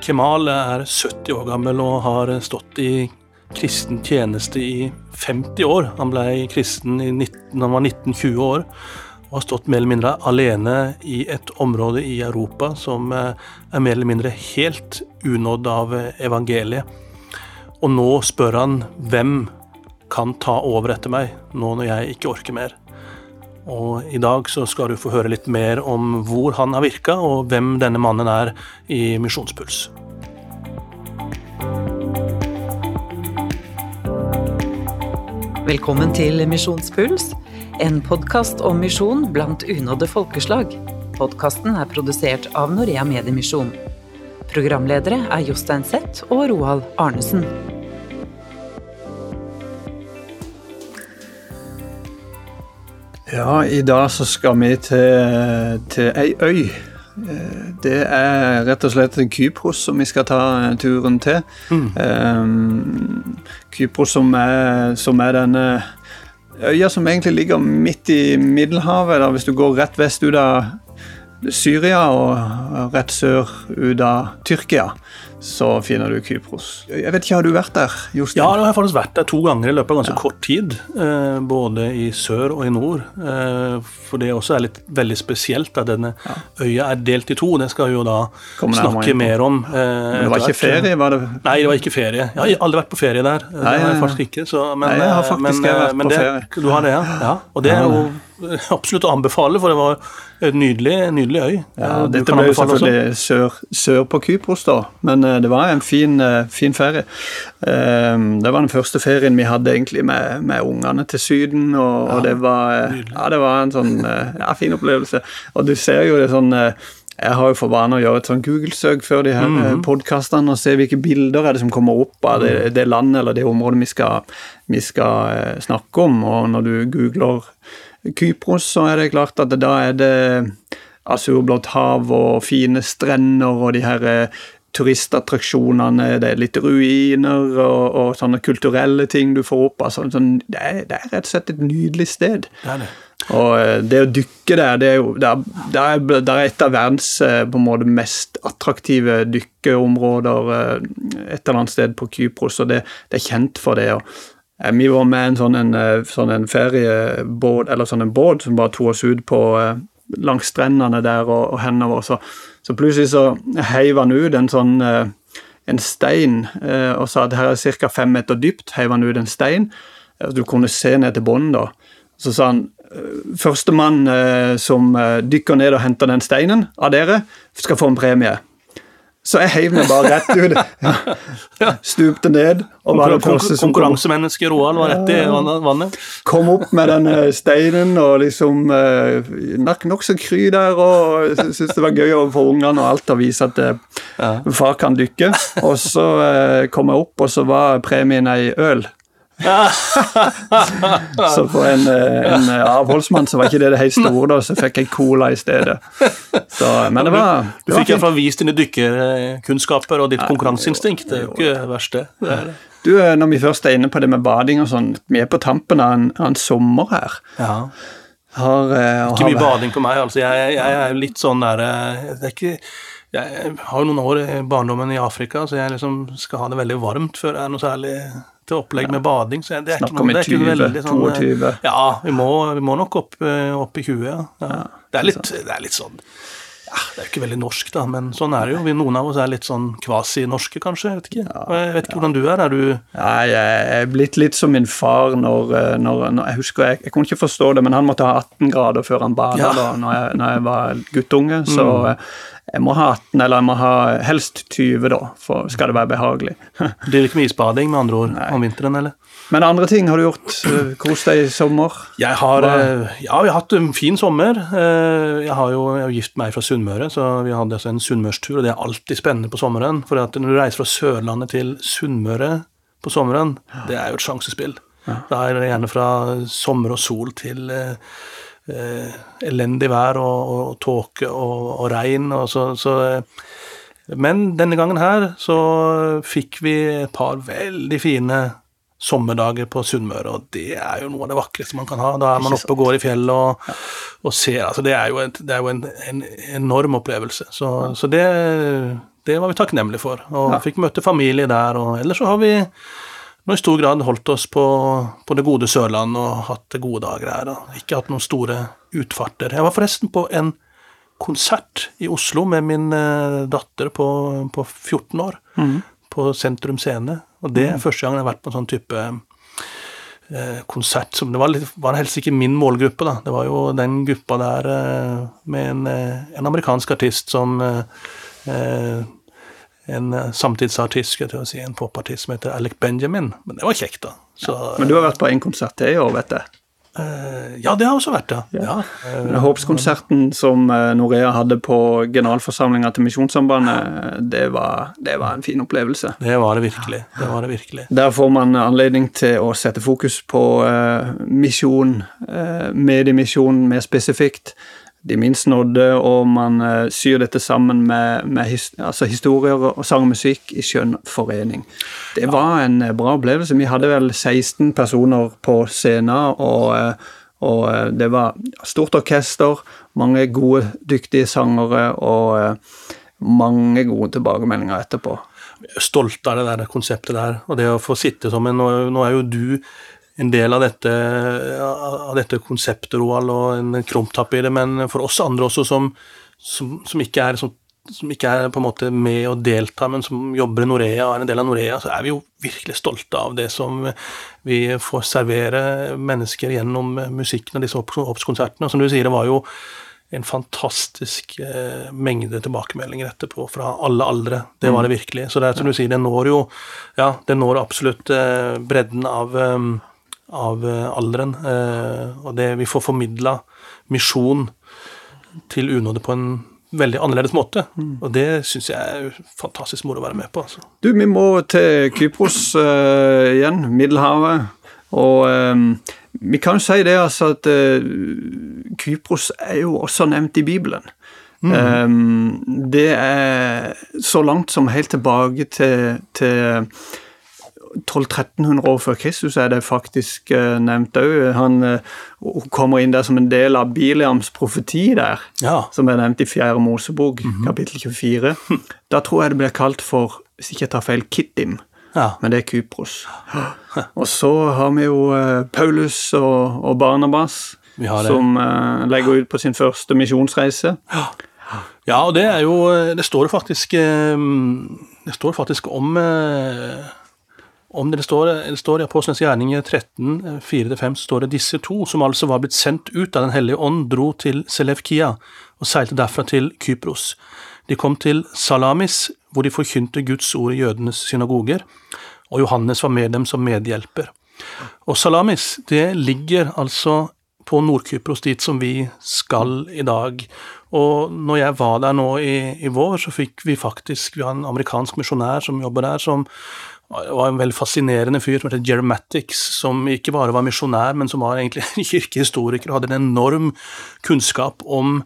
Kemal er 70 år gammel og har stått i kristen tjeneste i 50 år. Han ble kristen i 19, han var 19-20 år og har stått mer eller mindre alene i et område i Europa som eh, er mer eller mindre helt unådd av evangeliet. Og nå spør han hvem kan ta over etter meg, nå når jeg ikke orker mer. Og i dag så skal du få høre litt mer om hvor han har virka, og hvem denne mannen er i Misjonspuls. Velkommen til Misjonspuls, en podkast om misjon blant unådde folkeslag. Podkasten er produsert av Norea Mediemisjon. Programledere er Jostein Seth og Roald Arnesen. Ja, i dag så skal vi til, til ei øy. Det er rett og slett Kypros som vi skal ta turen til. Mm. Um, Kypros som er, som er denne øya som egentlig ligger midt i Middelhavet. Da, hvis du går rett vest ut av Syria og rett sør ut av Tyrkia så finner du Kypros. Jeg vet ikke, Har du vært der? Jostein? Ja, jeg har faktisk vært der to ganger i løpet av ganske ja. kort tid. Eh, både i sør og i nord. Eh, for det også er litt veldig spesielt at denne ja. øya er delt i to. Det skal vi jo da snakke mer om. Eh, men det var ikke ferie? var det? Nei, det var ikke ferie. Jeg har aldri vært på ferie der. Nei, det har jeg faktisk ikke. Så, men, Nei, jeg har faktisk men, vært på det, ferie. Du har det, ja. ja. Og det er jo absolutt å anbefale, for det var en nydelig, nydelig øy. Ja, dette ble jo selvfølgelig sør, sør, på Kypros, da, men uh, det var en fin, fin ferie. Uh, det var den første ferien vi hadde egentlig med, med ungene til Syden, og, ja, og det, var, ja, det var en sånn ja, fin opplevelse. Og du ser jo det sånn jeg har jo for vane å gjøre et sånn Google-søk før de her mm -hmm. podkastene og se hvilke bilder er det som kommer opp av det, mhm. det landet eller det området vi skal, vi skal snakke om. Og når du googler Kypros, så er det klart at da er det asurblått hav og fine strender og de her eh, turistattraksjonene, det er litt ruiner og, og, sånne kulturelle ting du får opp. Altså, sånn, det, er, det, er, rett og slett et nydelig sted. Det er det. Og eh, det å dykke der, det er jo det er, det er, et av verdens eh, på en måte mest attraktive dykkeområder et eller annet sted på Kypros, og det, det er kjent for det. og vi var med en sånn en, eh, sånn en feriebåt, eller sånn en båt som bare tok oss ut på eh, langs strendene der og, og henover. Så, så plutselig så heiv han ut en sånn en stein og sa at her er ca. fem meter dypt. Heiv han ut en stein. Du kunne se ned til bunnen, da. Så sa han Førstemann som dykker ned og henter den steinen av dere, skal få en premie. Så jeg heiv meg bare rett ut. Stupte ned. og var det første som Konkurransemennesket Roald var rett i vannet? Kom opp med den steinen og liksom Nok Nokså kry der og syntes det var gøy overfor ungene og alt å vise at uh, far kan dykke. Og så kom jeg opp, og så var premien ei øl. så for en, eh, en, eh, avholdsmann så var ikke det det helt store, da, så fikk jeg cola i stedet. Så, men det var Du, du fikk iallfall vist dine dykkerkunnskaper og ditt konkurranseinstinkt. Det er jo ikke verst, det. Du, eh, Når vi først er inne på det med bading og sånn, vi er på tampen av en, av en sommer her. Ja. Har, uh, ikke mye bading på meg, altså. Jeg, jeg er litt sånn der Det er ikke jeg har jo noen år i barndommen i Afrika, så jeg liksom skal ha det veldig varmt før det er noe særlig til opplegg med bading. så det er Snakk om i 20, sånn, 22. Ja, vi må, vi må nok opp, eh, opp, i 20, ja. ja. Det, er litt, det, er litt, sånn ja, Det er jo ikke veldig norsk, da, men sånn er det jo. Noen av oss er litt sånn kvasi-norske, kanskje. Jeg vet ikke, jeg vet ikke hvordan du er. Er du ja, Jeg er blitt litt som min far når, eh, når, når Jeg husker, jeg, jeg, kunne ikke forstå det, men han måtte ha 18 grader før han bada ja. da når jeg, når jeg var guttunge. så mm jeg må ha 18, eller jeg må ha helst 20, da, for skal det være behagelig. Blir ikke mye isbading, med andre ord, Nei. om vinteren, eller? Men andre ting har du gjort? Kost deg i sommer? Jeg har, eh, ja, vi har hatt en fin sommer. Eh, jeg har jo jeg har gift meg fra Sunnmøre, så vi hadde altså en sunnmørstur, og det er alltid spennende på sommeren. For når du reiser fra Sørlandet til Sunnmøre på sommeren, det er jo et sjansespill. Ja. Da er det gjerne fra sommer og sol til eh, elendig vær og, og tåke og, og, regn. Og så, så, eh, men denne gangen her så fikk vi et par veldig fine sommerdager på Sunnmøre, og det er jo noe av det vakreste man kan ha. Da er man oppe og går i fjellet og, og ser. altså Det er jo, et, det er jo en, en, enorm opplevelse. Så, så det, det var vi takknemlige for. Og ja. fikk møte familie der. Og ellers så har vi nå i stor grad holdt oss på, på det gode Sørland og hatt gode dager her. Og ikke hatt noen store utfarter. Jeg var forresten på en konsert i Oslo med min uh, datter på, på 14 år. Mm. På Sentrum Scene. Og det er mm. første gang jeg har vært på en sånn type eh, konsert som Det var, litt, var, helst ikke min målgruppe, da. Det var jo den gruppa der eh, med en, en, amerikansk artist som en samtidsartist, skal jeg si, en popartist som heter Alec Benjamin. Men det var kjekt, da. Så, ja, men du har vært på en konsert til i år, vet jeg? Uh, ja, det har også vært det. Ja. Ja. Håpskonserten som uh, Norea hadde på generalforsamlinga til Misjonssambandet, det var, det var, en fin opplevelse. Det var det virkelig. Det var det virkelig. Der får man anledning til å sette fokus på uh, misjon, mediemisjon mer spesifikt de minst nådde, og man uh, syr dette sammen med, med his, altså historier og sang og musikk i skjønn forening. Det var en uh, bra opplevelse. Vi hadde vel 16 personer på scenen, og, uh, og det var stort orkester, mange gode, dyktige sangere og mange gode tilbakemeldinger etterpå. Stolt av det der konseptet der, og det å få sitte som en nå er jo du en del av dette, av dette konseptet, Roald, og en krumtapp i det, men for oss andre også som, som, som, ikke er, som, som, ikke er, på en måte med og deltar, men som jobber i Norea og er en del av Norea, så er vi jo virkelig stolte av det som vi får servere mennesker gjennom musikken og disse Obs-konsertene. Som du sier, det var jo en fantastisk eh, mengde tilbakemeldinger etterpå fra alle aldre. Det var det mm. virkelig. Så det er som du sier, det når jo Ja, det når absolutt eh, bredden av eh, av eh, alderen. Eh, og det vi får formidla misjon til unåde på en veldig annerledes måte. Mm. Og det syns jeg er fantastisk moro å være med på. Altså. Du, vi må til Kypros uh, igjen. Middelhavet. Og um, vi kan jo si det altså at uh, Kypros er jo også nevnt i Bibelen. Mm. Um, det er så langt som helt tilbake til, til 1200-1300 år før Kristus er det faktisk uh, nevnt òg. Han uh, kommer inn der som en del av Biliams profeti der, ja. som er nevnt i Fjerde Mosebok, mm -hmm. kapittel 24. Da tror jeg det blir kalt for, hvis ikke jeg tar feil, Kittim. Ja. Men det er Kypros. Og så har vi jo uh, Paulus og, og Barnabas, som legger ut på sin første misjonsreise. Ja, og det er jo Det står faktisk Det står faktisk om om det står, det står i Apostlenes gjerninger 13, 4-5, står det disse to, som altså var blitt sendt ut av Den hellige ånd, dro til Selefkia og seilte derfra til Kypros. De kom til Salamis, hvor de forkynte Guds ord i jødenes synagoger, og Johannes var med dem som medhjelper. Og Salamis, det ligger altså på Nord-Kypros, dit som vi skal i dag. Og når jeg var der nå i, i vår, så fikk vi faktisk Vi har en amerikansk misjonær som jobber der, som var en veldig fascinerende fyr som het Jerematics, som ikke bare var misjonær, men som var egentlig kirkehistoriker og hadde en enorm kunnskap om,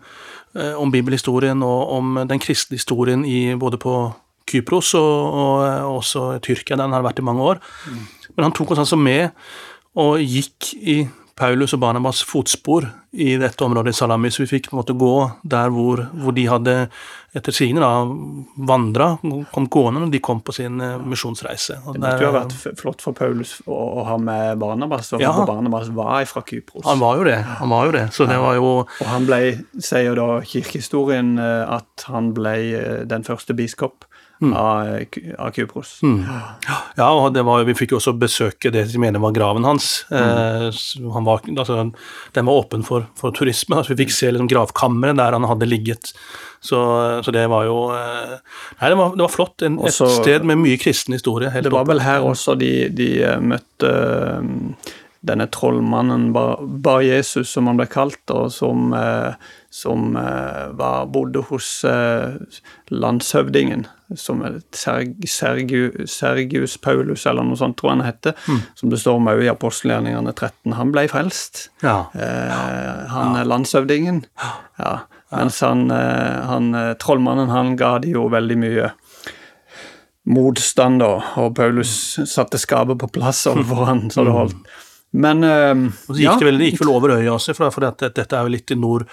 eh, om bibelhistorien og om den kristne historien i, både på Kypros og, og også Tyrkia, der han har vært i mange år. Mm. Men han tok oss altså med og gikk i Paulus og Barnabas fotspor i dette området i Salamis. vi fikk måtte gå der hvor, hvor de hadde etter sine da vandra, kom gående når de kom på sin uh, misjonsreise. det måtte jo ha vært flott for Paulus å, å ha med Barnabas, og ja, Barnabas var fra Kypros. Han var jo det, han var jo det, så det var jo Og han ble, sier da kirkehistorien, eh, at han ble eh, den første biskop mm. av, av, Kypros. Mm. Ja, og var, vi fikk jo også besøke det de mener var graven hans. Mm. Eh, han var, altså, den var åpen for, for turisme. Altså, vi fikk se liksom, gravkammeret der han hadde ligget. Så, så det var jo eh, Nei, det var, det var flott. En, også, et sted med mye kristen historie. det var vel her også de, de eh, møtte denne trollmannen Bar, Bar, Jesus, som han ble kalt, og som, eh, som eh, var, bodde hos eh, landshøvdingen, som Serg, Sergius, Sergius Paulus, eller noe sånt, tror jeg han heter, mm. som det står om òg i apostelgjerningene 13. Han ble frelst. Ja. Eh, han ja. landshøvdingen. Ja. Mens han, han, trollmannen, han ga de jo veldig mye motstand, da, og Paulus satte skapet på plass overfor han, så det holdt. Men uh, Og så gikk ja. det vel, det gikk vel over øya også, for, for dette, dette, er jo litt i nord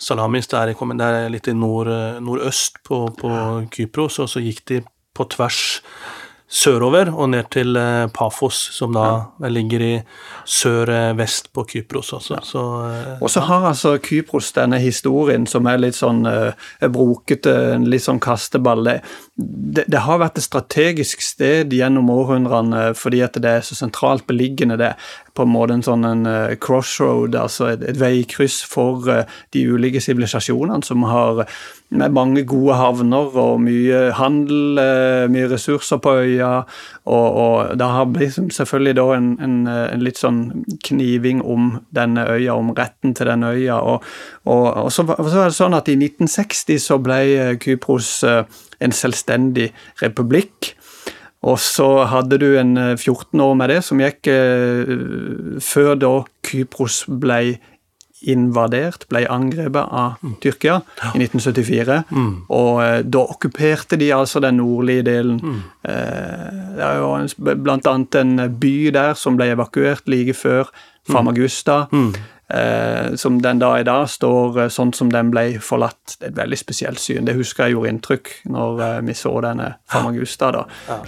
Salamis, det er litt i nord, nordøst på, på Kypros, og så gikk de på tvers sørover og ned til eh, Pafos, som da ja. ligger i sør-vest på Kypros også. Ja. Så, eh, og så har altså Kypros denne historien som er litt sånn uh, brokete, litt sånn kasteball. Det, det, har vært et strategisk sted gjennom århundrene fordi at det er så sentralt beliggende. Det på en måte en sånn en uh, crossroad, altså et, et veikryss for uh, de ulike sivilisasjonene som har med mange gode havner og mye handel, uh, mye ressurser på øya. Og, og det har blitt selvfølgelig da en, en, en, litt sånn kniving om denne øya, om retten til denne øya. Og, og, og så, så, var det sånn at i 1960 så ble Kypros en selvstendig republikk. Og så hadde du en 14 eh, år med det, som gikk eh, før da Kypros ble invadert, ble angrepet av mm. Tyrkia i 1974. Mm. Og eh, da okkuperte de altså den nordlige delen. Mm. Eh, det er jo blant annet en by der som ble evakuert like før mm. Famagusta. Mm. Eh, som den da i dag står eh, sånn som den ble forlatt. Det er et veldig spesielt syn. Det husker jeg gjorde inntrykk når vi så denne Famagusta. da. Ja.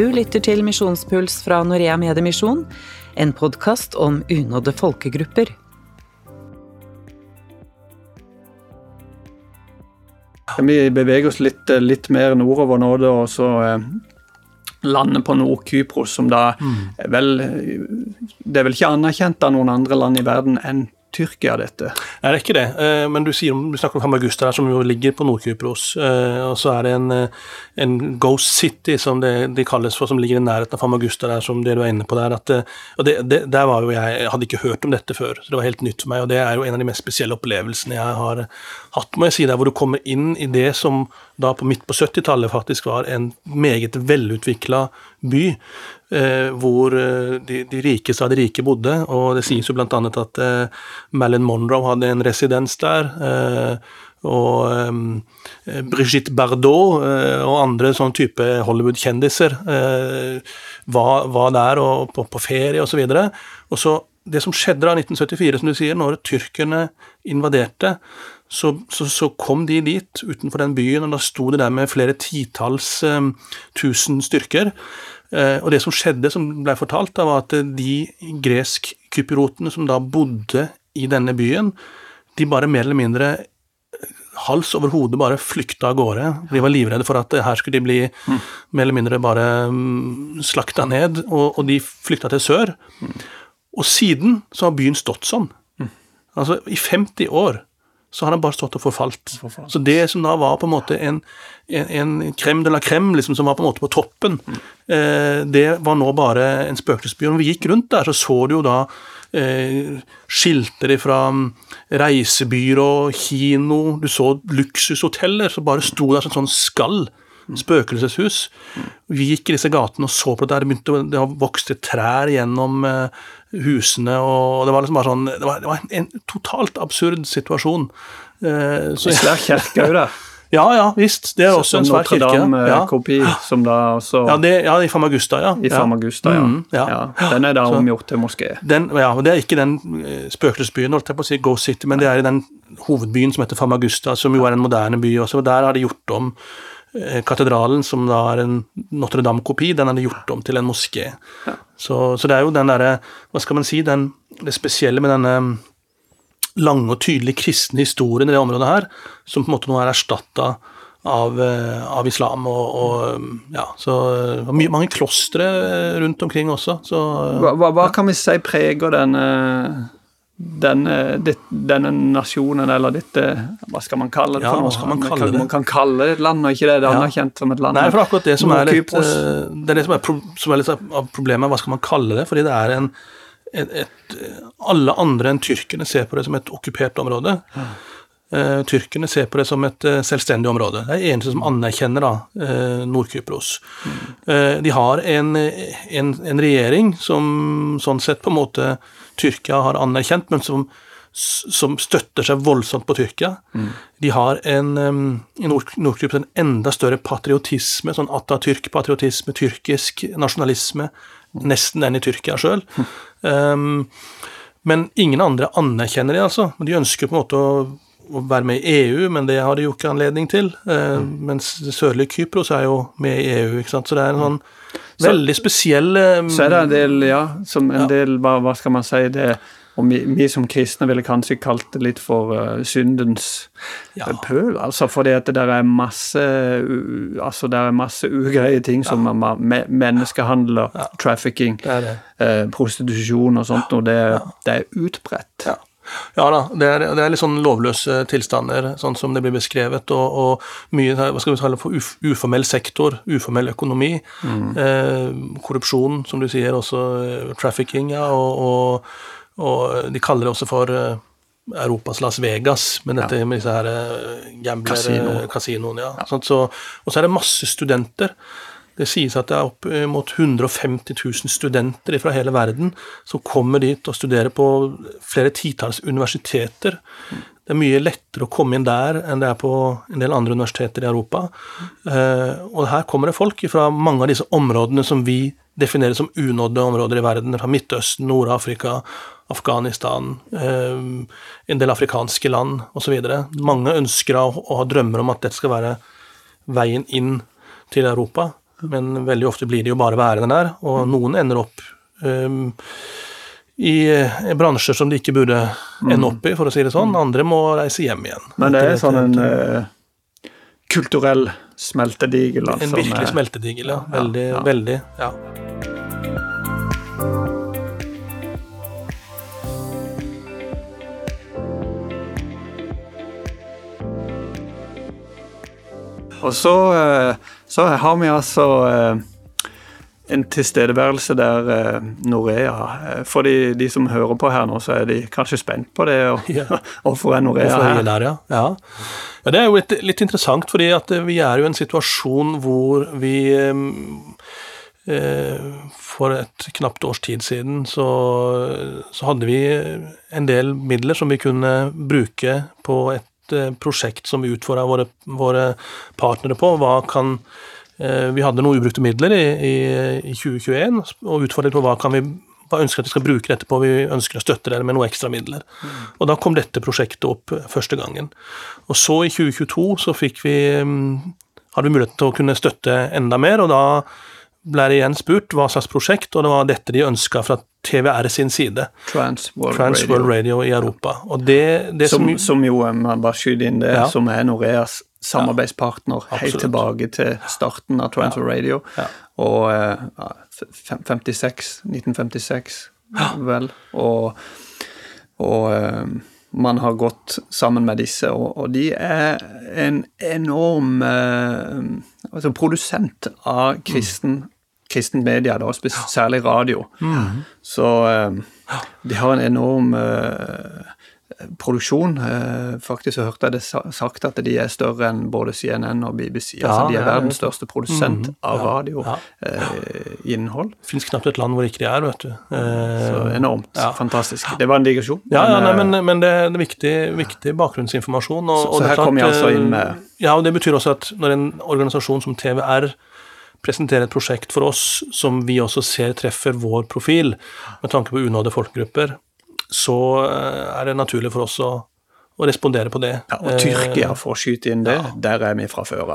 Du lytter til Misjonspuls fra Norea Mediemisjon, en podkast om unådde folkegrupper. Vi beveger oss litt, litt mer nordover nå, og så eh, lande på Nord-Kypros, som da mm. vel Det er vel ikke anerkjent av noen andre land i verden enn Tyrkia, dette? Nei, det er ikke det. Eh, men du, sier, du snakker om Hamagusta, der, som jo ligger på Nord-Kypros. Eh, og så er det en, eh, en Ghost City, som det de kalles for, som ligger i nærheten av Hamagusta, der, som det du er inne på der. At, og det, det, der var jo jeg, jeg hadde ikke hørt om dette før, så det var helt nytt for meg. Og det er jo en av de mest spesielle opplevelsene jeg har hatt, må jeg si, der hvor du kommer inn i det som da på midt på 70-tallet faktisk var en meget velutvikla by. Eh, hvor eh, de, de, rikeste av de rike bodde. Og det sies jo bl.a. at eh, Marilyn Monroe hadde en residens der. Eh, og eh, Brigitte Bardot eh, og andre sånn type Hollywood-kjendiser var, var, der og på, på ferie osv. Og, så og så det som skjedde da 1974, som du sier, når tyrkerne invaderte, så, så, så, kom de dit utenfor den byen, og da sto de der med flere titalls eh, tusen styrker. Eh, og det som skjedde, som ble fortalt, da, var at de gresk-kypriotene som da bodde i denne byen, de bare mer eller mindre eh, hals over hode bare flykta av gårde. De var livredde for at her skulle de bli mm. mer eller mindre bare um, slakta ned, og, og, de flykta til sør. Mm. Og siden så har byen stått sånn. Mm. Altså, i 50 år så har den bare stått og forfalt. forfalt. Så det som da var på en måte en, en, en krem de la crème, liksom, som var på en måte på toppen, mm. eh, det var nå bare en spøkelsesby. Når vi gikk rundt der, så så du jo da eh, skilter fra mm, reisebyrå, kino, du så luksushoteller som bare sto der som sånn skall. Mm. Spøkelseshus. Vi gikk i disse gatene og så på det der. Det begynte det vokste trær gjennom eh, husene, og det var liksom bare sånn Det var, det var en, en, totalt absurd situasjon. Eh, så, svær kirke òg, da. Ja, ja, visst. Det er også en svær kirke. Notre Dame-kopi, ja. som da også Ja, det, ja i Famagusta, ja. I Famagusta, ja. Mm, ja. ja. Den er da omgjort til moské. Den, ja, og Det er ikke den uh, spøkelsesbyen, holdt jeg på å si, Go City, men det er i den hovedbyen som heter Famagusta, som jo er en moderne by også. og Der har de gjort om Eh, katedralen, som da er en Notre-Dame-kopi, den er det gjort om til en moské. Ja. Så, så, det er jo den derre Hva skal man si? Den, det spesielle med denne lange og tydelige kristne historien i det området her, som på en måte nå er erstatta av, eh, av, islam. Og, og, ja, så mye, mange klostre rundt omkring også. Så, hva, hva, hva kan vi si preger denne denne, denne, nasjonen, eller dette Hva skal man kalle det? Ja, hva skal man kalle det? Man kan kalle det et land, og ikke det det er anerkjent som et land. Nei, for akkurat det som er litt, eh, det er det som er, som er litt av problemet, hva skal man kalle det? Fordi det er en et, et, Alle andre enn tyrkerne ser på det som et okkupert område. Uh, tyrkerne ser på det som et uh, selvstendig område. Det er eneste som anerkjenner da, uh, Nord-Kypros. Mm. de har en, en, en, regjering som sånn sett på en måte Tyrkia har anerkjent, men som, som støtter seg voldsomt på Tyrkia. Mm. De har en, i Nord-Kypros en enda større patriotisme, sånn Atatürk-patriotisme, tyrkisk nasjonalisme, nesten enn i Tyrkia sjøl. Mm. Um, men ingen andre anerkjenner de, altså. De ønsker på en måte å, å, være med i EU, men det har de jo ikke anledning til. Uh, mm. Mens det sørlige Kypros er jo med i EU, ikke sant. Så det er en sånn veldig spesiell um, Så er det en del, ja, som en ja. del hva, hva skal man si det og vi, vi, som kristne ville kanskje kalt det litt for uh, syndens ja. pøl. altså Fordi at det der er masse uh, altså der er masse ugreie ting som ja. me, menneskehandel, ja. trafficking, det det. Uh, prostitusjon og sånt, og det, det er utbredt. Ja. Ja da, det er, det er, litt sånn lovløse tilstander, sånn som det blir beskrevet. Og, og mye hva skal vi kalle for uf, uformell sektor, uformell økonomi. Mm. Eh, korrupsjon, som du sier, også eh, trafficking, ja, og, og og de kaller det også for eh, Europas Las Vegas, med dette ja. med disse her eh, gambler, Casino. Kasino, Ja. ja. Så, og så er det masse studenter. Det sies at det er opp mot 150 000 studenter fra hele verden som kommer dit og studerer på flere titalls universiteter. Det er mye lettere å komme inn der enn det er på en del andre universiteter i Europa. Eh, og her kommer det folk fra mange av disse områdene som vi definerer som unådde områder i verden, fra Midtøsten, Nord-Afrika, Afghanistan, eh, en del afrikanske land osv. Mange ønsker og har drømmer om at dette skal være veien inn til Europa, men veldig ofte blir de jo bare værende der, og noen ender opp um, i bransjer som de ikke burde ende opp i, for å si det sånn. Andre må reise hjem igjen. Men det er sånn en uh, kulturell smeltedigel? Altså, en virkelig smeltedigel, ja. Veldig, ja, ja. veldig. ja. Og så, eh, så har vi altså eh, en tilstedeværelse der eh, Norea For de, de, som hører på her nå, så er de kanskje spent på det. Og. Hvorfor er Norea her? Der, ja. Ja. ja. Det er jo litt, litt, interessant, fordi at vi er jo i en situasjon hvor vi for et knapt års tid siden så, så, hadde vi en del midler som vi kunne bruke på et Eh, prosjekt som vi utfordra våre, våre, partnere på. Hva kan eh, Vi hadde noen ubrukte midler i, i, i 2021 og utfordret på hva kan vi hva ønsker at vi skal bruke dette på, vi ønsker å støtte dere med noen ekstra midler. Mm. Og Da kom dette prosjektet opp eh, første gangen. Og så i 2022 så fikk vi, mm, hadde vi muligheten til å kunne støtte enda mer, og da ble det igjen spurt hva slags prosjekt, og det var dette de ønska fra TVR sin side. Trans World, Trans Radio. Radio. i Europa. Og det, det som, som, som, jo, man bare skyter inn det, ja. som er Noreas samarbeidspartner ja, helt tilbake til starten av Trans World Radio. Ja. Og uh, 56, 1956, vel. Og, og um, man har gått sammen med disse, og, og de er en enorm eh, altså produsent av kristen kristent media, da, særlig radio. Mm. Så eh, de har en enorm eh, produksjon. Eh, faktisk så hørte jeg det sagt at de er større enn både CNN og BBC. Ja, altså De er verdens største produsent mm, av radioinnhold. Ja. Det fins knapt et land hvor ikke de er, vet du. så enormt. Fantastisk. Det var en digresjon. Ja, men, nei, men, men det, er viktig, viktig bakgrunnsinformasjon. Og, så, så her kommer jeg altså inn med Ja, og det betyr også at når en organisasjon som TVR presentere et prosjekt for oss som vi også ser treffer vår profil, med tanke på unådde folkegrupper, så eh, er det naturlig for oss å, å respondere på det. Ja, og Tyrkia, får skyte inn det, ja. der er vi fra før av.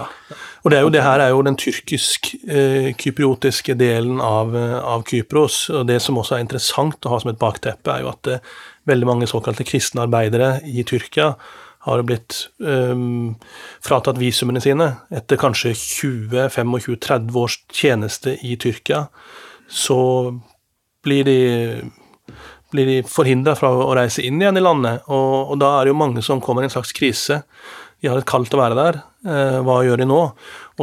Og det, jo, det her er jo den tyrkisk-kypriotiske eh, delen av, eh, av, Kypros. og Det som også er interessant å ha som et bakteppe, er jo at det, veldig mange såkalte kristne arbeidere i Tyrkia har blitt um, fratatt visumene sine etter kanskje 20-25-30 års tjeneste i Tyrkia, så blir de, blir de forhindra fra å reise inn igjen i landet. Og, og, da er det jo mange som kommer i en slags krise. De har et kaldt å være der. Eh, hva gjør de nå?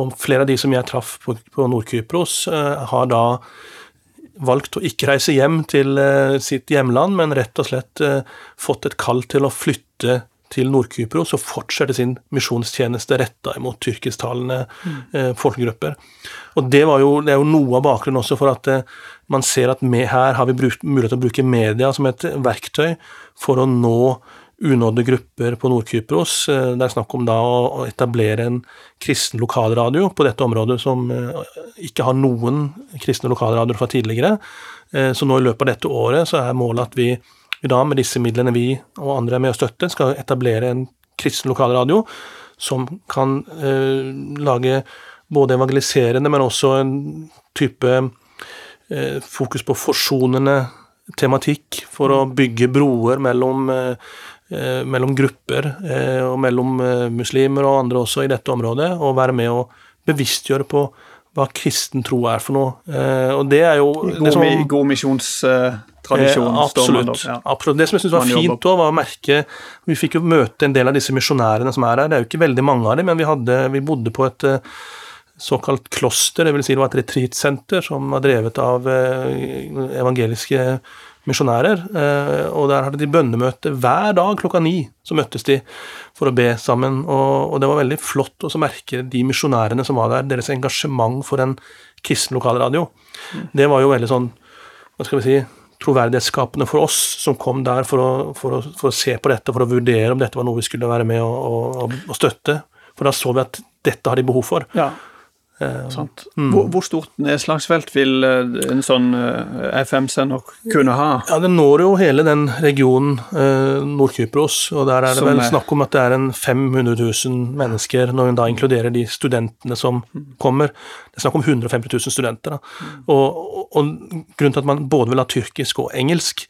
Og flere av de som jeg traff på, på Nord-Kypros, eh, har da valgt å ikke reise hjem til eh, sitt hjemland, men rett og slett eh, fått et kall til å flytte til Nord-Kypros og fortsette sin misjonstjeneste retta mot tyrkisktalende mm. eh, folkegrupper. Og det, jo, det, er jo noe av bakgrunnen også for at eh, man ser at med, her har vi brukt, mulighet til å bruke media som et verktøy for å nå unådde grupper på Nord-Kypros. Eh, det er snakk om da å etablere en kristen lokalradio på dette området som ikke har noen kristne lokalradioer fra tidligere. Så nå i løpet av dette året så er målet at vi, vi da med disse midlene vi og andre er med å støtte, skal etablere en kristen lokalradio som kan eh, lage både evangeliserende, men også en type eh, fokus på forsonende tematikk for å bygge broer mellom eh, Eh, mellom grupper eh, og mellom eh, muslimer og andre også i dette området, og være med å bevisstgjøre på hva kristen tro er for noe. Og det er jo God, det som, god misjonstradisjon. Eh, absolutt, ja. absolutt. Det som jeg syns var fint òg, var å merke Vi fikk jo møte en del av disse misjonærene som er her. Det er jo ikke veldig mange av dem, men vi, hadde, vi bodde på et såkalt kloster, vil si det var et retreatsenter som var drevet av evangeliske misjonærer. Eh, og der hadde de bønnemøte hver dag klokka ni. Så møttes de for å be sammen. Og, og det var veldig flott å merke de misjonærene som var der, deres engasjement for en kristen lokalradio. Mm. Det var jo veldig sånn hva skal vi si, troverdighetsskapende for oss som kom der for å, for, å, for å, se på dette, for å vurdere om dette var noe vi skulle være med og støtte. For da så vi at dette har de behov for. Ja. Eh, mm. Hvor, hvor, stort nedslagsfelt vil eh, en sånn eh, FM-sender kunne ha? Ja, Det når jo hele den regionen eh, Nord-Kypros, og der er det vel snakk om at det er en 500 000 mennesker, når hun da inkluderer de studentene som mm. kommer. Det er snakk om 150 000 studenter. Da. Og, og, og, grunnen til at man både vil ha tyrkisk og engelsk,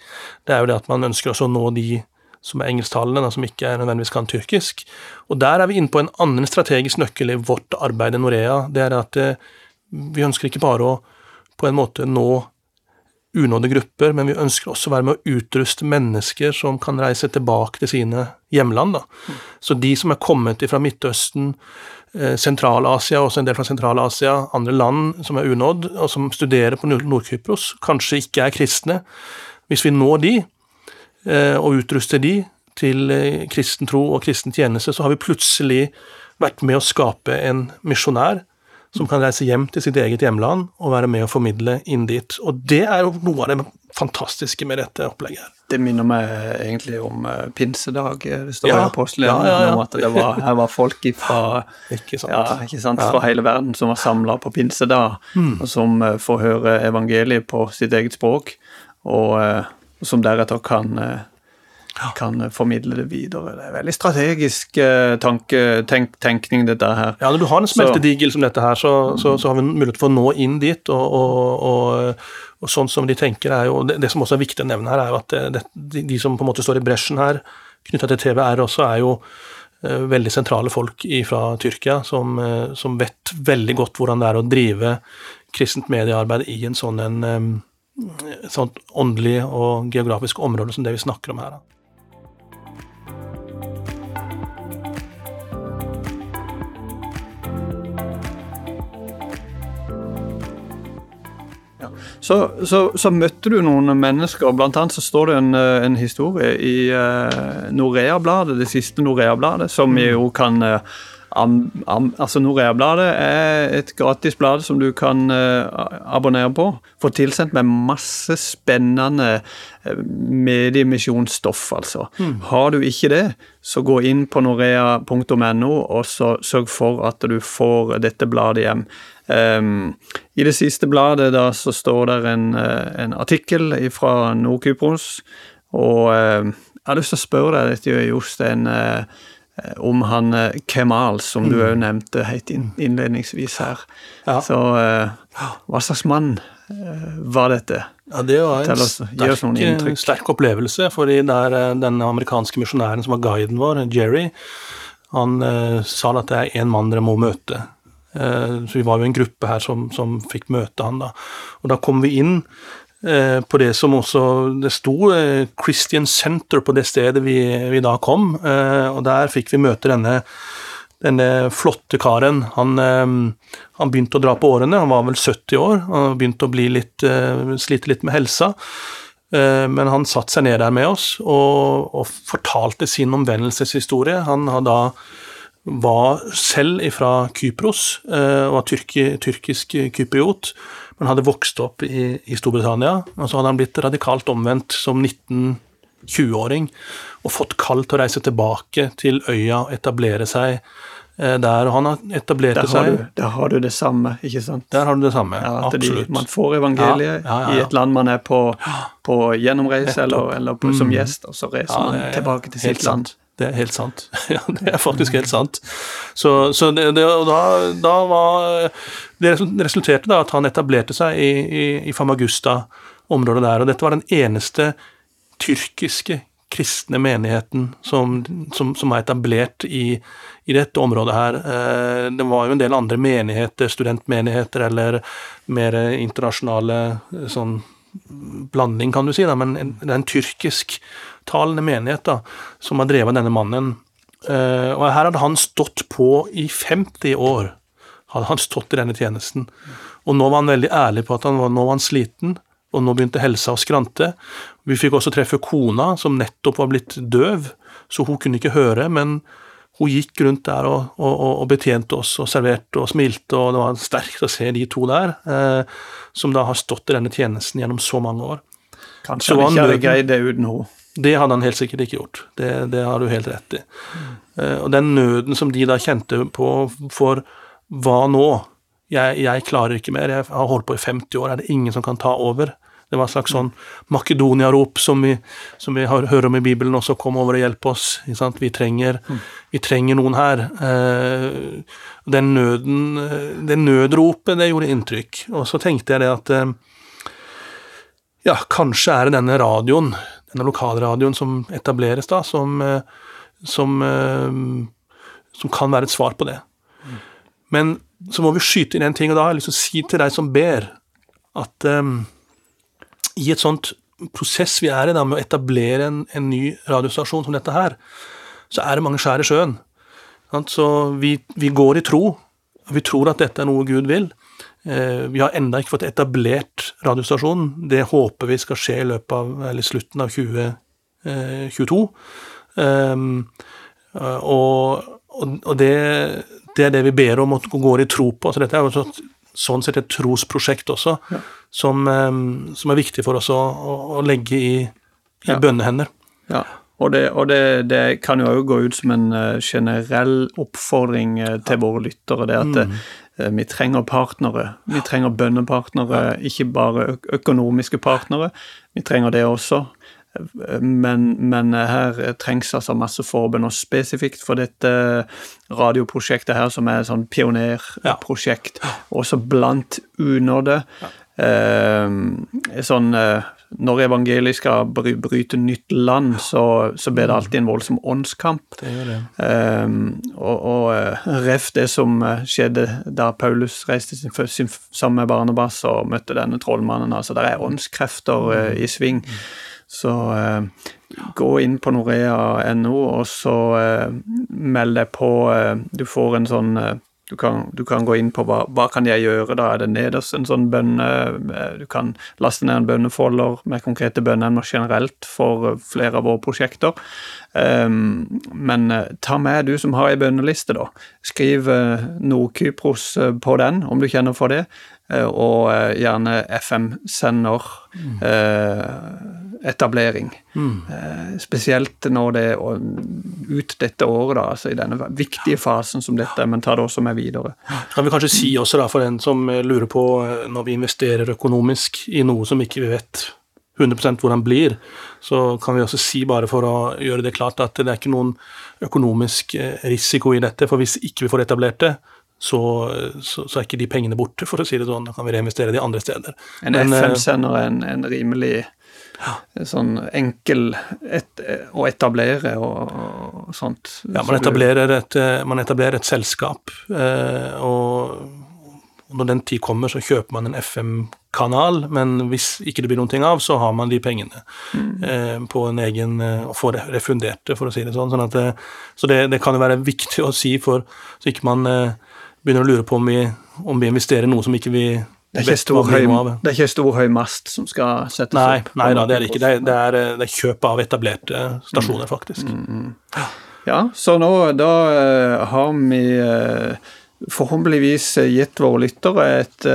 det er jo det at man ønsker også å nå de som er engelsktalende, som ikke er nødvendigvis kan tyrkisk. Og Der er vi inne på en annen strategisk nøkkel i vårt arbeid i Norea. Det er at eh, vi ønsker ikke bare å på en måte nå unådde grupper, men vi ønsker også å være med å utruste mennesker som kan reise tilbake til sine hjemland. Da. Så de som er kommet fra Midtøsten, eh, Sentral-Asia, også en del fra Sentral-Asia, andre land som er unådd, og som studerer på Nord-Kypros, kanskje ikke er kristne. Hvis vi når de, og utruster de til eh, kristen tro og kristen tjeneste, så har vi plutselig vært med å skape en misjonær som kan reise hjem til sitt eget hjemland og være med å formidle inn dit. Og det er jo noe av det fantastiske med dette opplegget. Det minner meg egentlig om uh, pinsedag. Det står ja, i apostelen ja, ja, ja. om at det var, her var folk ifra, ikke sant. Ikke sant, fra hele verden som var samla på pinsedag, mm. og som får høre evangeliet på sitt eget språk. Og som deretter kan, eh, kan formidle det videre. Det er veldig strategisk eh, tanke, tenk, tenkning, dette her. Ja, Når du har en smeltedigel som dette her, så, så, så, har vi mulighet for å nå inn dit. og, og, og, og sånn som de tenker er jo, det, det, som også er viktig å nevne her, er jo at det, de, de, som på en måte står i bresjen her, knytta til TVR også, er jo uh, veldig sentrale folk fra Tyrkia som, uh, som, vet veldig godt hvordan det er å drive kristent mediearbeid i en sånn en um, sånt åndelig og geografisk område som det vi snakker om her. Så, så, så, møtte du noen mennesker, blant annet så står det en, eh, en historie i uh, Norea-bladet, det siste Norea-bladet, som vi jo kan uh, Am, am, altså Norea-bladet er et gratis blad som du kan uh, abonnere på. Få tilsendt med masse spennende uh, mediemisjonsstoff, altså. Mm. Har du ikke det, så gå inn på norea.no og så sørg for at du får dette bladet hjem. Um, I det siste bladet da så står det en, uh, en artikkel fra Nord-Kypros, og jeg har lyst til å spørre deg, dette Jostein. Uh, Eh, om han eh, Kemal, som du òg mm. nevnte helt innledningsvis her. Ja. Så eh, hva slags mann var dette? Ja, Det var en sterk, sterk, opplevelse. fordi der, den amerikanske misjonæren som var guiden vår, Jerry, han sa at det er én mann dere må møte. Så Vi var jo en gruppe her som, som fikk møte han da. Og da kom vi inn Eh, på det som også Det sto eh, Christian Center på det stedet vi, vi da kom, eh, og der fikk vi møte denne, denne flotte karen. Han, han, begynte å dra på årene, han var vel 70 år. Han begynte å bli litt, slite litt med helsa. Eh, men han satte seg ned der med oss og, og fortalte sin omvendelseshistorie. Han da var selv fra Kypros, eh, og var tyrki, tyrkisk kypriot, men hadde vokst opp i, i, Storbritannia. Og så hadde han blitt radikalt omvendt som 19-20-åring og fått kall til å reise tilbake til øya og etablere seg Eh, der, og han har etablert seg du, Der har du det samme, ikke sant? Der har du det samme, ja, absolutt. De, man får evangeliet ja, ja, i et land man er på, på gjennomreise eller, eller på, som mm. gjest, og så reiser man tilbake til sitt land. Det er helt sant. Ja, det er faktisk helt sant. Så, så det, det, og da, da, var Det resulterte da at han etablerte seg i, i, i Famagusta-området der, og dette var den eneste tyrkiske kristne menigheten som, som, som er etablert i, i, dette området her. Eh, det var jo en del andre menigheter, studentmenigheter eller mer internasjonale eh, sånn blanding, kan du si, da, men det er en tyrkisktalende menighet da, som har drevet denne mannen. Uh, og her hadde han stått på i 50 år, hadde han stått i denne tjenesten. Og nå var han veldig ærlig på at han var, nå var han sliten og nå begynte helsa å skrante. Vi fikk også treffe kona, som nettopp var blitt døv, så hun kunne ikke høre, men hun gikk rundt der og, og, og betjente oss og serverte og smilte, og det var sterkt å se de to der, eh, som da har stått i denne tjenesten gjennom så mange år. Kanskje han ikke hadde greid det uten henne? Det hadde han helt sikkert ikke gjort, det, det har du helt rett i. Mm. Eh, og den nøden som de da kjente på for hva nå? Jeg, jeg, klarer ikke mer, jeg har holdt på i 50 år, er det ingen som kan ta over? Det var et slags sånn Makedonia-rop som vi, som vi har, hører om i Bibelen, også kom over og hjelpe oss. Vi trenger, vi, trenger, noen her. Eh, den nøden, det nødropet, det gjorde inntrykk. Og så tenkte jeg det at eh, ja, kanskje er det denne radioen, denne lokalradioen som etableres da, som, eh, som, som kan være et svar på det. Men så må vi skyte inn en ting, og da har jeg lyst til å si til deg som ber, at um, i et sånt prosess vi er i da, med å etablere en, en, ny radiostasjon som dette her, så er det mange skjær i sjøen. Så vi, vi, går i tro. Vi tror at dette er noe Gud vil. Eh, vi har ennå ikke fått etablert radiostasjonen. Det håper vi skal skje i løpet av, eller slutten av 2022. Eh, um, og, og det, det, er det vi ber om og går i tro på. Så dette er jo sånn sett et trosprosjekt også, ja. som, som, er viktig for oss å, å legge i, i ja. bønnehender. Ja. Og, det, og det, det, kan jo òg gå ut som en uh, generell oppfordring uh, til våre lyttere. Det at mm. vi trenger partnere. Vi trenger bønnepartnere, ikke bare økonomiske partnere. Vi trenger det også. Men, men, her trengs altså masse forbund, og spesifikt for dette radioprosjektet her, som er et sånn pionerprosjekt, ja. også blant unådde. Ja. Eh, sånn eh, Når evangeliet skal bry, bryte nytt land, så, så blir det alltid en voldsom åndskamp. Det det. Eh, og, og eh, ref det som eh, skjedde da Paulus reiste sin, sin, sammen med Barnebass og møtte denne trollmannen. altså Det er åndskrefter eh, i sving. Mm. Så eh, gå inn på norea.no, og så eh, meld deg på. Eh, du får en sånn eh, du kan, du kan, gå inn på hva, hva kan jeg gjøre, da er det nederst en sånn bønne eh, Du kan laste ned en bønnefolder med konkrete bønneemner generelt for flere av våre prosjekter. Um, men ta med du som har ei bønneliste, da. Skriv uh, Nord-Kypros på den, om du kjenner for det. Uh, og uh, gjerne FM-sender. Mm etablering. Mm. Eh, spesielt når det er ut dette året, da, altså i denne viktige fasen som dette, men ta det også med videre. Kan vi kanskje si også da, for den som eh, lurer på, eh, når vi investerer økonomisk i noe som ikke vi vet 100% hvordan blir, så kan vi også si, bare for å gjøre det klart, at det er ikke noen økonomisk eh, risiko i dette. For hvis ikke vi får etablert det, så, så, så, er ikke de pengene borte, for å si det sånn. Da kan vi reinvestere de andre steder. En FM-sender er en, en rimelig sånn enkel et, å etablere og, og sånt. Ja, man etablerer et, eh, man etablerer et selskap, eh, og når den tid kommer, så kjøper man en FM-kanal, men hvis ikke det blir noen ting av, så har man de pengene mm. eh, på en egen og får det, for å si det sånn. sånn at, så det, det, kan jo være viktig å si, for så ikke man begynner å lure på om vi, om vi investerer noe som ikke vi det er, stor, høy, det er ikke stor høy mast som skal settes nei, opp? Nei da, det er ikke. Det er, det er, det er kjøp av etablerte stasjoner, faktisk. Mm, mm. Ja, så nå da uh, har vi uh, forhåpentligvis gitt våre lyttere et,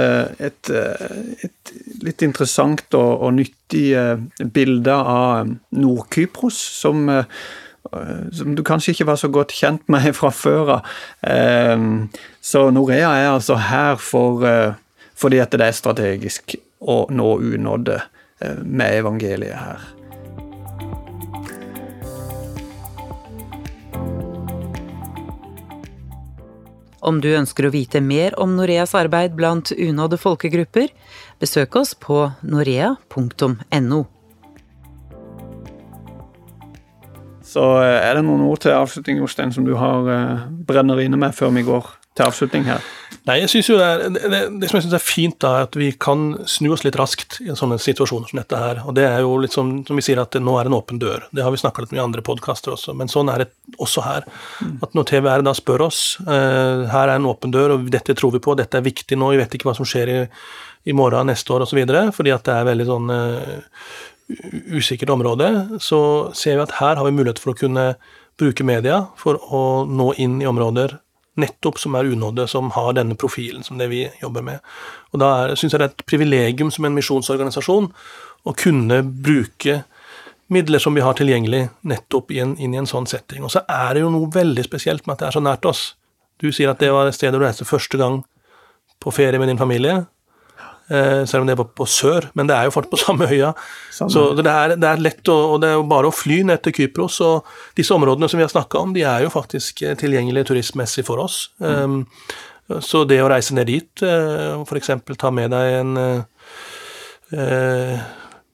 et, et, litt interessant og, og nyttig bilde av Nord-Kypros, som som du kanskje ikke var så godt kjent med fra før av. Så Norea er altså her for fordi at det er strategisk å nå unådde eh, med evangeliet her. Om du ønsker å vite mer om Noreas arbeid blant unådde folkegrupper, besøk oss på norea.no. Så eh, er det noen ord til avslutning, Jostein, som du har eh, brenner inne med før vi går til avslutning her? Nei, jeg synes jo det, er, det, det, som jeg syns er fint, da, er at vi kan snu oss litt raskt i en sånn situasjon som dette her. Og det er jo litt som, som vi sier, at nå er en åpen dør. Det har vi snakka litt med i andre podkaster også, men sånn er det også her. At når TVR da spør oss uh, her er en åpen dør, og dette tror vi på, dette er viktig nå, vi vet ikke hva som skjer i, i morgen, neste år osv., fordi at det er veldig sånn usikkert område, så ser vi at her har vi mulighet for å kunne bruke media for å nå inn i områder nettopp som er unådde, som har denne profilen som det vi jobber med. Og Da syns jeg det er et privilegium som en misjonsorganisasjon å kunne bruke midler som vi har tilgjengelig, nettopp inn i en sånn setting. Og så er det jo noe veldig spesielt med at det er så nært oss. Du sier at det var et sted du reiste første gang på ferie med din familie. Eh, selv om det var på sør, men det er jo fart på samme øya. Samme. Så det er, det er, lett, å, og det er jo bare å fly ned til Kypros. Og disse områdene som vi har snakka om, de er jo faktisk eh, tilgjengelige turistmessig for oss. Mm. Um, så det å reise ned dit, uh, f.eks. ta med deg en uh,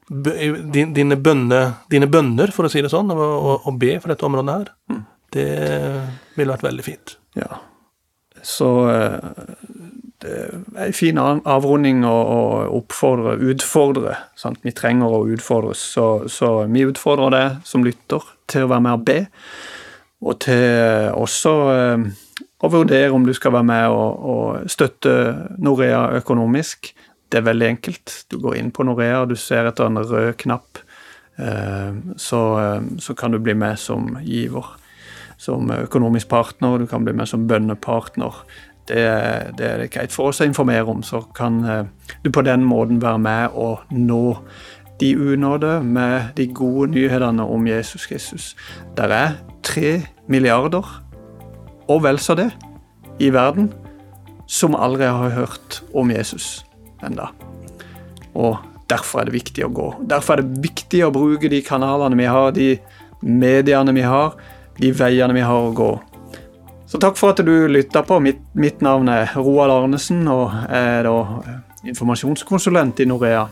dine, bønne, dine, bønner, for å si det sånn, og, og, og be for dette området her, mm. det ville vært veldig fint. Ja. Så det er en fin avrunding å, oppfordre, utfordre. Sant? Vi trenger å utfordres. Så, så, vi utfordrer deg som lytter til å være med og be, og til også eh, å vurdere om du skal være med og, og støtte Norea økonomisk. Det er veldig enkelt. Du går inn på Norea, du ser etter en rød knapp. Eh, så, eh, så kan du bli med som giver som økonomisk partner, du kan bli med som bønnepartner det, det er det greit for oss å informere om. Så kan eh, du på den måten være med og nå de unådde med de gode nyhetene om Jesus Kristus. Der er tre milliarder, og vel så det, i verden som aldri har hørt om Jesus enda. Og derfor er det viktig å gå. Derfor er det viktig å bruke de kanalene vi har, de mediene vi har, de veiene vi har å gå. Så takk for at du lytta på. Mitt, mitt, navn er Roald Arnesen og er da eh, informasjonskonsulent i Norea.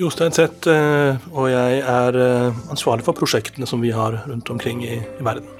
Jostein Seth, eh, og jeg er eh, ansvarlig for prosjektene som vi har rundt omkring i, i verden.